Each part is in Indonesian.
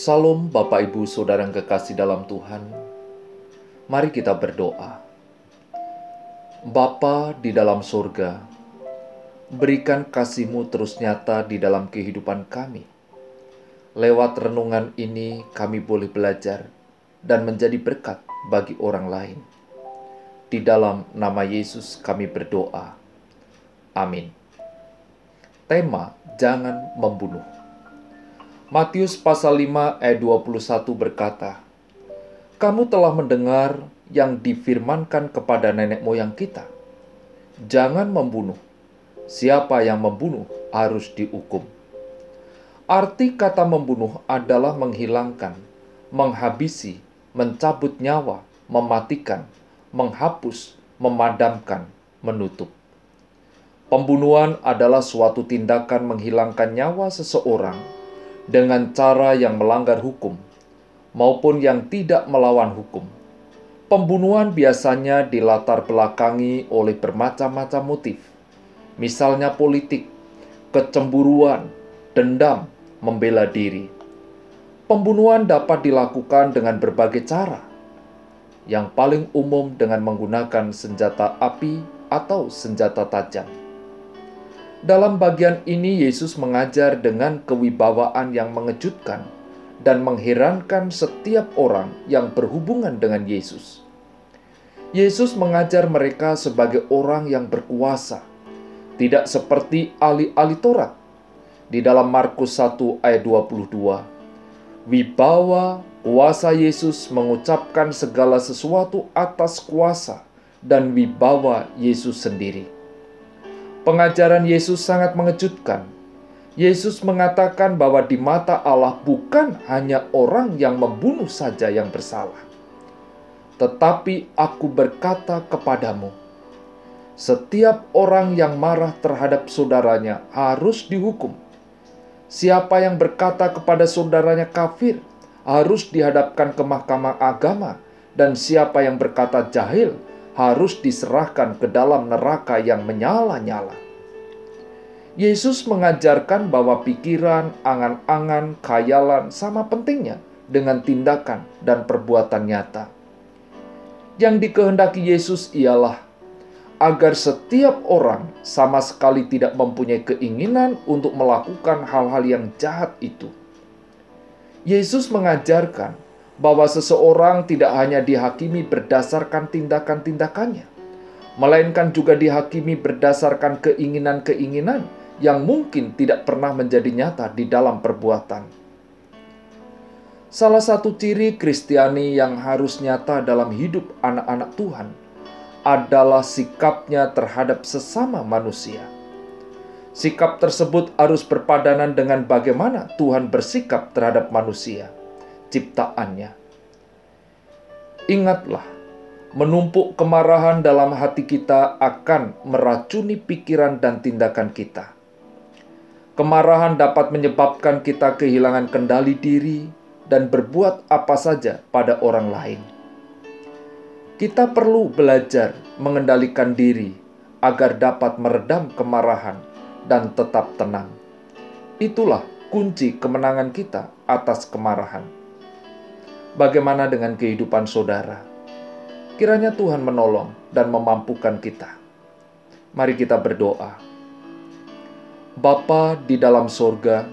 Salam Bapak Ibu Saudara yang kekasih dalam Tuhan. Mari kita berdoa. Bapa di dalam surga, berikan kasih-Mu terus nyata di dalam kehidupan kami. Lewat renungan ini kami boleh belajar dan menjadi berkat bagi orang lain. Di dalam nama Yesus kami berdoa. Amin. Tema Jangan Membunuh. Matius pasal 5 ayat 21 berkata, Kamu telah mendengar yang difirmankan kepada nenek moyang kita. Jangan membunuh. Siapa yang membunuh harus dihukum. Arti kata membunuh adalah menghilangkan, menghabisi, mencabut nyawa, mematikan, menghapus, memadamkan, menutup. Pembunuhan adalah suatu tindakan menghilangkan nyawa seseorang dengan cara yang melanggar hukum maupun yang tidak melawan hukum. Pembunuhan biasanya dilatar belakangi oleh bermacam-macam motif, misalnya politik, kecemburuan, dendam, membela diri. Pembunuhan dapat dilakukan dengan berbagai cara. Yang paling umum dengan menggunakan senjata api atau senjata tajam. Dalam bagian ini, Yesus mengajar dengan kewibawaan yang mengejutkan dan mengherankan setiap orang yang berhubungan dengan Yesus. Yesus mengajar mereka sebagai orang yang berkuasa, tidak seperti ahli-ahli Taurat. Di dalam Markus 1 ayat 22, wibawa kuasa Yesus mengucapkan segala sesuatu atas kuasa dan wibawa Yesus sendiri Pengajaran Yesus sangat mengejutkan. Yesus mengatakan bahwa di mata Allah bukan hanya orang yang membunuh saja yang bersalah, tetapi Aku berkata kepadamu, setiap orang yang marah terhadap saudaranya harus dihukum. Siapa yang berkata kepada saudaranya kafir harus dihadapkan ke mahkamah agama, dan siapa yang berkata jahil harus diserahkan ke dalam neraka yang menyala-nyala. Yesus mengajarkan bahwa pikiran, angan-angan, khayalan sama pentingnya dengan tindakan dan perbuatan nyata. Yang dikehendaki Yesus ialah agar setiap orang sama sekali tidak mempunyai keinginan untuk melakukan hal-hal yang jahat itu. Yesus mengajarkan bahwa seseorang tidak hanya dihakimi berdasarkan tindakan-tindakannya, melainkan juga dihakimi berdasarkan keinginan-keinginan yang mungkin tidak pernah menjadi nyata di dalam perbuatan. Salah satu ciri Kristiani yang harus nyata dalam hidup anak-anak Tuhan adalah sikapnya terhadap sesama manusia. Sikap tersebut harus berpadanan dengan bagaimana Tuhan bersikap terhadap manusia ciptaannya. Ingatlah, menumpuk kemarahan dalam hati kita akan meracuni pikiran dan tindakan kita. Kemarahan dapat menyebabkan kita kehilangan kendali diri dan berbuat apa saja pada orang lain. Kita perlu belajar mengendalikan diri agar dapat meredam kemarahan dan tetap tenang. Itulah kunci kemenangan kita atas kemarahan. Bagaimana dengan kehidupan saudara? Kiranya Tuhan menolong dan memampukan kita. Mari kita berdoa. Bapa di dalam sorga,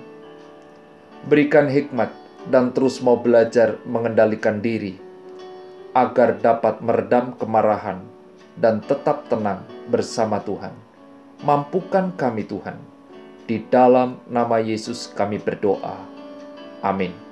berikan hikmat dan terus mau belajar mengendalikan diri, agar dapat meredam kemarahan dan tetap tenang bersama Tuhan. Mampukan kami Tuhan. Di dalam nama Yesus kami berdoa. Amin.